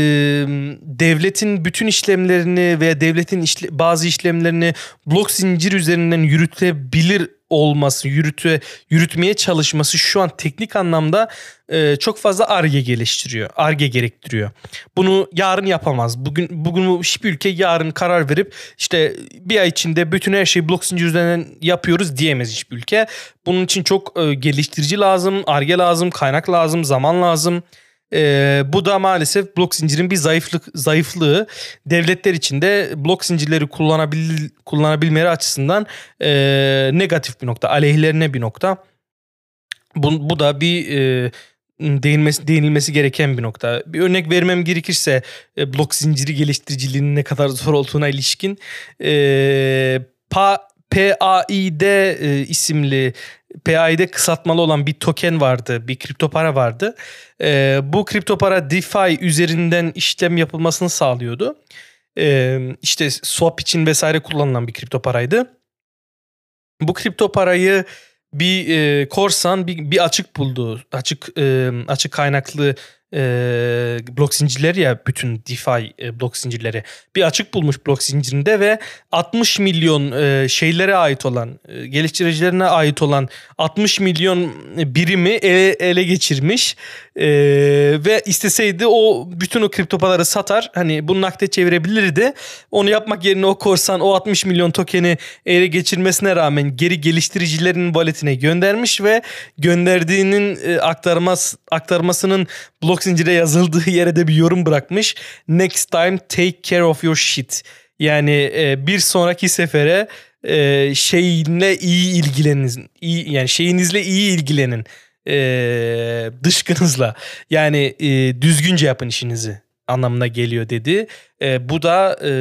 devletin bütün işlemlerini veya devletin işle, bazı işlemlerini blok zincir üzerinden yürütebilir olması, yürütü, yürütmeye çalışması şu an teknik anlamda e, çok fazla arge geliştiriyor. Arge gerektiriyor. Bunu yarın yapamaz. Bugün bugün hiçbir ülke yarın karar verip işte bir ay içinde bütün her şeyi blok zincir üzerinden yapıyoruz diyemez hiçbir ülke. Bunun için çok e, geliştirici lazım, arge lazım, kaynak lazım, zaman lazım. E, bu da maalesef blok zincirin bir zayıflık zayıflığı. Devletler için de blok zincirleri kullanabil kullanabilmeleri açısından e, negatif bir nokta, aleyhlerine bir nokta. Bu, bu da bir e, değinmesi, değinilmesi gereken bir nokta. Bir örnek vermem gerekirse e, blok zinciri geliştiriciliğinin ne kadar zor olduğuna ilişkin e, pa, PAID e, isimli PAI'de kısaltmalı olan bir token vardı, bir kripto para vardı. E, bu kripto para DeFi üzerinden işlem yapılmasını sağlıyordu. E, işte swap için vesaire kullanılan bir kripto paraydı. Bu kripto parayı bir e, korsan bir, bir açık buldu. Açık e, açık kaynaklı e, blok zincirleri ya bütün DeFi e, blok zincirleri. Bir açık bulmuş blok zincirinde ve 60 milyon e, şeylere ait olan e, geliştiricilerine ait olan 60 milyon birimi ele, ele geçirmiş e, ve isteseydi o bütün o kripto paraları satar hani bunu nakde çevirebilirdi onu yapmak yerine o korsan o 60 milyon tokeni ele geçirmesine rağmen geri geliştiricilerin walletine göndermiş ve gönderdiğinin e, aktarmas aktarmasının blok zincire yazıldığı yere de bir yorum bırakmış. Next time take care of your shit. Yani e, bir sonraki sefere e, şeyinle iyi ilgilenin. İyi, yani şeyinizle iyi ilgilenin. E, dışkınızla. Yani e, düzgünce yapın işinizi anlamına geliyor dedi. E, bu da e,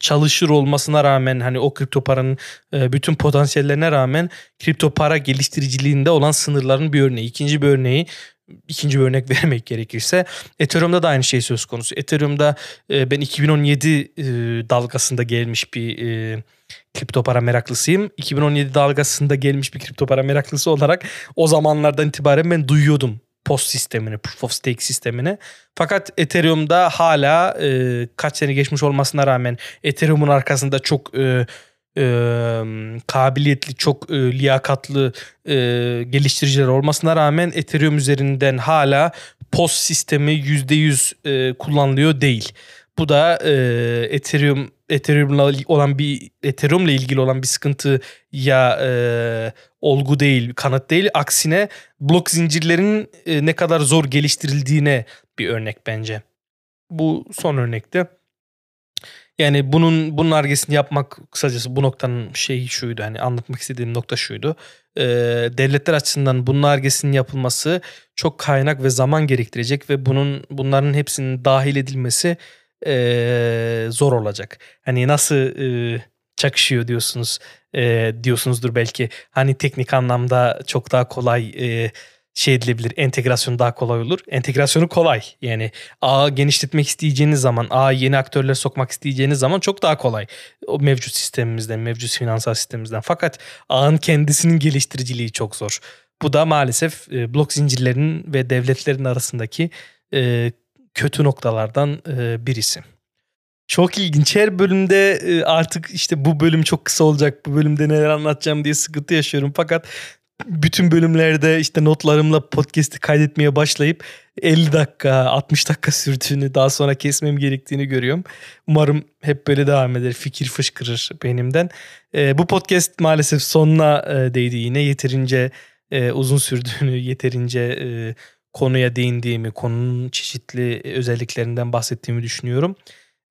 çalışır olmasına rağmen hani o kripto paranın e, bütün potansiyellerine rağmen kripto para geliştiriciliğinde olan sınırların bir örneği. İkinci bir örneği ikinci bir örnek vermek gerekirse Ethereum'da da aynı şey söz konusu. Ethereum'da e, ben 2017 e, dalgasında gelmiş bir e, kripto para meraklısıyım. 2017 dalgasında gelmiş bir kripto para meraklısı olarak o zamanlardan itibaren ben duyuyordum post sistemini, proof of stake sistemini. Fakat Ethereum'da hala e, kaç sene geçmiş olmasına rağmen Ethereum'un arkasında çok e, e, kabiliyetli, çok e, liyakatlı e, geliştiriciler olmasına rağmen Ethereum üzerinden hala POS sistemi %100 e, kullanılıyor değil. Bu da e, Ethereum Ethereum'la olan bir Ethereum'la ilgili olan bir sıkıntı ya e, olgu değil, kanıt değil. Aksine blok zincirlerin e, ne kadar zor geliştirildiğine bir örnek bence. Bu son örnekte. Yani bunun bunun argesini yapmak kısacası bu noktanın şeyi şuydu hani anlatmak istediğim nokta şuydu. Ee, devletler açısından bunun argesinin yapılması çok kaynak ve zaman gerektirecek ve bunun bunların hepsinin dahil edilmesi e, zor olacak. Hani nasıl e, çakışıyor diyorsunuz e, diyorsunuzdur belki. Hani teknik anlamda çok daha kolay e, şey edilebilir. Entegrasyon daha kolay olur. Entegrasyonu kolay. Yani ağ genişletmek isteyeceğiniz zaman, ağ yeni aktörler sokmak isteyeceğiniz zaman çok daha kolay. O mevcut sistemimizden, mevcut finansal sistemimizden. Fakat ağın kendisinin geliştiriciliği çok zor. Bu da maalesef e, blok zincirlerinin ve devletlerin arasındaki e, kötü noktalardan birisi. Çok ilginç. Her bölümde artık işte bu bölüm çok kısa olacak. Bu bölümde neler anlatacağım diye sıkıntı yaşıyorum. Fakat bütün bölümlerde işte notlarımla podcast'i kaydetmeye başlayıp 50 dakika 60 dakika sürdüğünü daha sonra kesmem gerektiğini görüyorum. Umarım hep böyle devam eder. Fikir fışkırır beynimden. Bu podcast maalesef sonuna değdi yine. Yeterince uzun sürdüğünü, yeterince konuya değindiğimi, konunun çeşitli özelliklerinden bahsettiğimi düşünüyorum.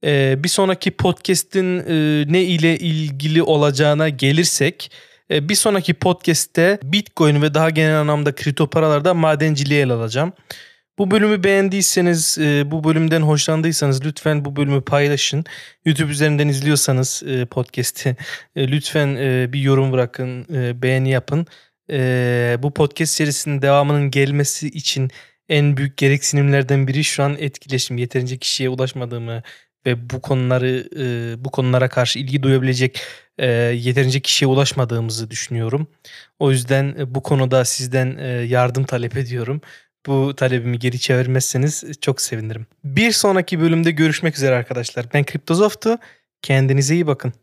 E, bir sonraki podcast'in e, ne ile ilgili olacağına gelirsek e, bir sonraki podcast'te Bitcoin ve daha genel anlamda kripto paralarda madenciliği ele alacağım. Bu bölümü beğendiyseniz, e, bu bölümden hoşlandıysanız lütfen bu bölümü paylaşın. YouTube üzerinden izliyorsanız e, podcast'i lütfen bir yorum bırakın, beğeni yapın. Bu podcast serisinin devamının gelmesi için en büyük gereksinimlerden biri şu an etkileşim. Yeterince kişiye ulaşmadığımı ve bu konuları bu konulara karşı ilgi duyabilecek yeterince kişiye ulaşmadığımızı düşünüyorum. O yüzden bu konuda sizden yardım talep ediyorum. Bu talebimi geri çevirmezseniz çok sevinirim. Bir sonraki bölümde görüşmek üzere arkadaşlar. Ben Kriptozof'tu. Kendinize iyi bakın.